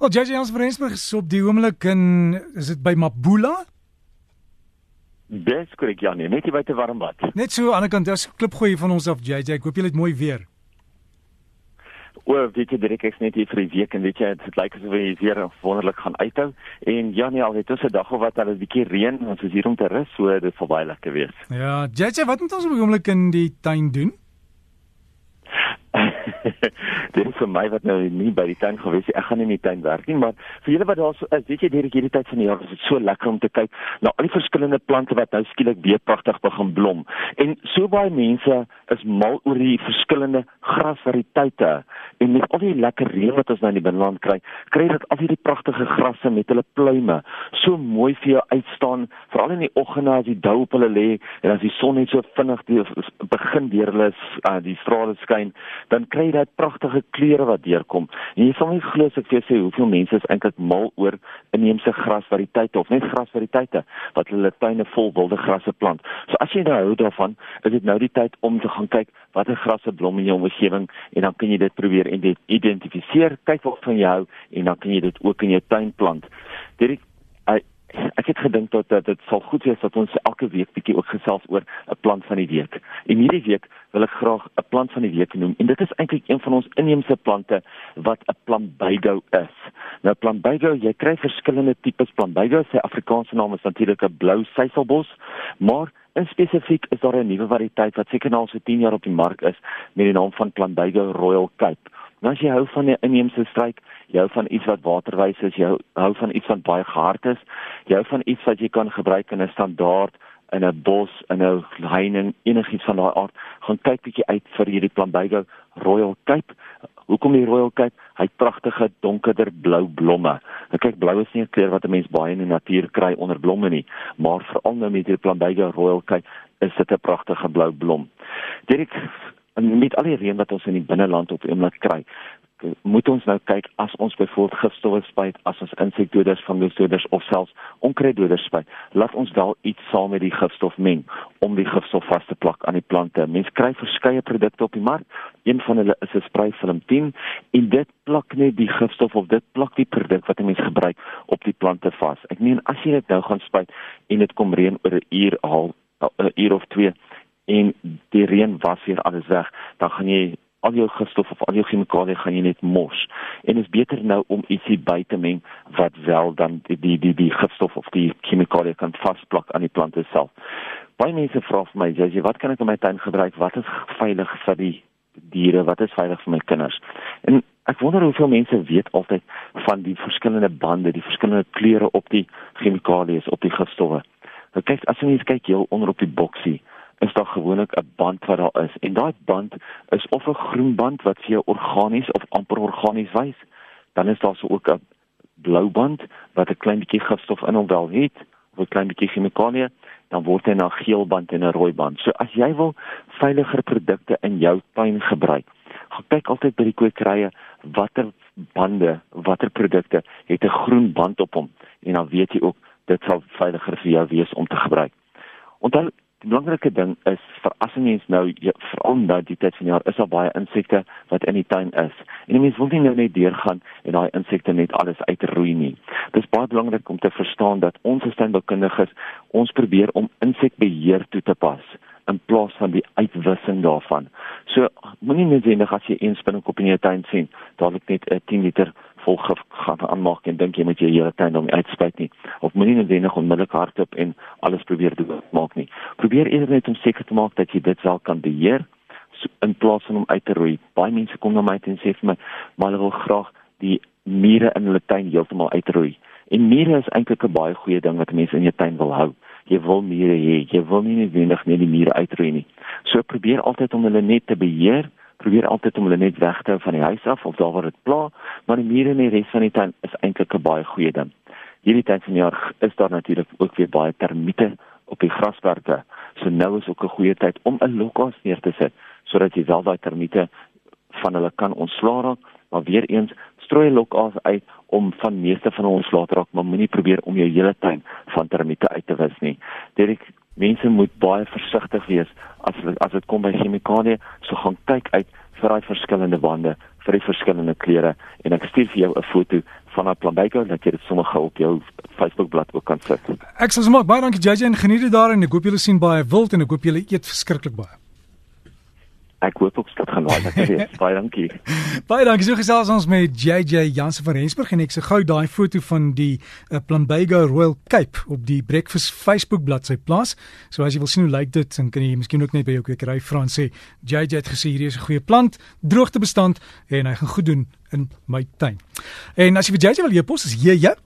Wel, JJ Jans Verensberg is op die oomblik in is dit by Mabula? Dis korrek ja, nee, net hier by te warm bad. Net so aan die ander kant, daar's klipgooi van ons af JJ. Ek hoop jy het mooi weer. O, weet jy direk ek's net hier vir 'n week en weet jy dit lyk asof jy weer wonderlik gaan uithou en ja nee, al het ons 'n dag of wat al 'n bietjie reën, ons is hier om te rus, so dit sal baie lekker wees. Ja, JJ, wat moet ons op die oomblik in die tuin doen? dit is vir my wat nou nie by die tuin gewees het. Ek gaan nie in die tuin werk nie, maar vir julle wat daar so is, weet jy hierdie hierdie tyd van die jaar is dit so lekker om te kyk na al die verskillende plante wat nou skielik weer pragtig begin blom. En so baie mense is mal oor die verskillende grasvariëteite en met al die lekker reën wat ons nou in die binneland kry, kry dit al hierdie pragtige grasse met hulle pluime so mooi vir jou uitstaan, veral in die oggende as die dou op hulle lê en as die son net so vinnig die, begin deur hulle uh, die strale skyn, dan kry jy daai pragtige kleure wat deurkom. En jy sal nie glo as ek vir jou sê hoeveel mense is eintlik mal oor inheemse grasvariëteite of net grasvariëteite wat hulle tuine vol wilde grasse plant. So as jy nou hou daarvan, is dit nou die tyd om te gaan kyk watter grasse blom in jou omgewing en dan kan jy dit probeer identifiseer, kyk wat van jou en dan kan jy dit ook in jou tuin plant. Dit ek het gedink dat dit sal goed wees dat ons elke week bietjie ook gesels oor 'n plant van die week. En hierdie week wil ek graag 'n plant van die week noem en dit is eintlik een van ons inheemse plante wat 'n plambeigo is. Nou plambeigo, jy kry verskillende tipes plambeigo. Sy Afrikaanse naam is natuurlik 'n blou seiselbos, maar in spesifiek is daar 'n nuwe variëteit wat seker nou al so 10 jaar op die mark is met die naam van plambeigo Royal Cape. Nou as jy hou van 'n inheemse struik, jy hou van iets wat waterwys is, jy hou van iets wat baie gehard is, jy hou van iets wat jy kan gebruik in 'n standaard in 'n bos, in 'n heining, enigiets van daai aard, gaan kyk bietjie uit vir hierdie Plumbago Royal Cape. Hoekom die Royal Cape? Hy het pragtige donkerder blou blomme. Nou kyk, blou is nie 'n kleur wat 'n mens baie in die natuur kry onder blomme nie, maar veral nou met hierdie Plumbago Royal Cape is dit 'n pragtige blou blom. En met al die reën wat ons in die binneland op oomblik kry moet ons nou kyk as ons byvoorbeeld gifstowwe spuit as ons insekdoders fungusdoders of selfs onkruiddoders spuit laat ons wel iets saam met die gifstof meng om die gifstof vas te plak aan die plante. Mens kry verskeie produkte op die mark. Een van hulle is 'n sprayfilm 10 en dit plak net die gifstof of dit plak die produk wat 'n mens gebruik op die plante vas. Ek meen as jy dit nou gaan spuit en dit kom reën oor 'n uur al 'n uur of twee en die reën was weer alles weg, dan gaan jy al jou gifstof of al jou chemikalieë gaan jy net mos. En is beter nou om ietsie by te meng wat wel dan die die die, die gifstof of die chemikalieë kan vasplak aan die plante self. Baie mense vra vir my, jy, wat kan ek in my tuin gebruik? Wat is veilig vir die diere? Wat is veilig vir my kinders? En ek wonder hoeveel mense weet altyd van die verskillende bande, die verskillende kleure op die chemikalieë, op die gifstowwe. Nou kyk as jy kyk heel onder op die boksie, is daar gewoonlik 'n band wat daar is. En daai band is of 'n groen band wat vir jou organies of amper organies wys. Dan is daar so ook 'n blou band wat 'n klein bietjie gifstof in hom wel het of 'n klein bietjie chemikalie dan word hy na geel band en 'n rooi band. So as jy wil veiliger produkte in jou tuin gebruik gaan kyk altyd by die kwekerye watter bande watter produkte het 'n groen band op hom. En dan weet jy ook dit sal veiliger vir jou wees om te gebruik. Onthou Die belangrike ding is vir as mens nou veral nou die tyd van jaar is daar baie insekte wat in die tuin is. En 'n mens wil nie nou net deurgaan en daai insekte net alles uitroei nie. Dis baie belangrik om te verstaan dat ons as tuinboukundiges ons probeer om insekbeheer toe te pas in plaas van die uitwissing daarvan. So moenie net sê as jy een spinnekop in jou tuin sien, dadelik net 'n 10 liter vol gaan aanmaak en dink jy met jou hele tuin om uitspuit nie. Of moenie net wenig onmiddellik hardop en alles probeer doen maak nie. Probeer eerder net om seker te maak dat jy dit wel kan beheer so, in plaas van om uit te roei. Baie mense kom na my en sê vir my, "Maar hulle wil graag die mure in hulle tuin heeltemal uitroei." En mure is eintlik 'n baie goeie ding wat mense in jou tuin wil hou jy wil mure hê. Jy wil nie noodwendig net die mure uitroei nie. So probeer altyd om hulle net te beheer, probeer altyd om hulle net weg te hou van die huis af of daar waar dit pla, maar die mure in die res van die tuin is eintlik 'n baie goeie ding. Hierdie tyd van die jaar is daar natuurlik ook weer baie termiete op die grasperke. So nou is ook 'n goeie tyd om 'n lokas neer te sit sodat jy wel daai termiete van hulle kan ontslaa raak, maar weer eens strooi lokaas uit om van meeste van ons laat raak, maar moenie probeer om jou hele tuin van termiete uit te wis nie. Dirk, mense moet baie versigtig wees as as dit kom by chemikalieë, so gaan kyk uit vir daai verskillende bande, vir die verskillende kleure en ek stuur vir jou 'n foto van 'n plambeigo dat jy dit sommer gou op jou Facebookblad ook kan sit. Ek sal sommer baie dankie JJ en geniet dit daar en ek hoop julle sien baie wild en ek hoop julle eet verskriklik baie. Ek hoop ook dit gaan baie lekker wees. Baie dankie. baie dankie. So gesels ons met JJ Jansen van Rensburg en ek se gou daai foto van die uh, Plumbago Royal Cape op die Breakfast Facebook bladsy plaas. So as jy wil sien hoe lyk dit, dan kan jy miskien ook net by jou kwekery vra en sê JJ het gesê hierdie is 'n goeie plant, droogtebestand en hy gaan goed doen in my tuin. En as jy vir JJ wil e-pos, is JJ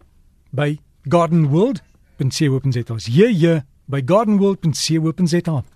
by gardenworld.co.za. JJ by gardenworld.co.za.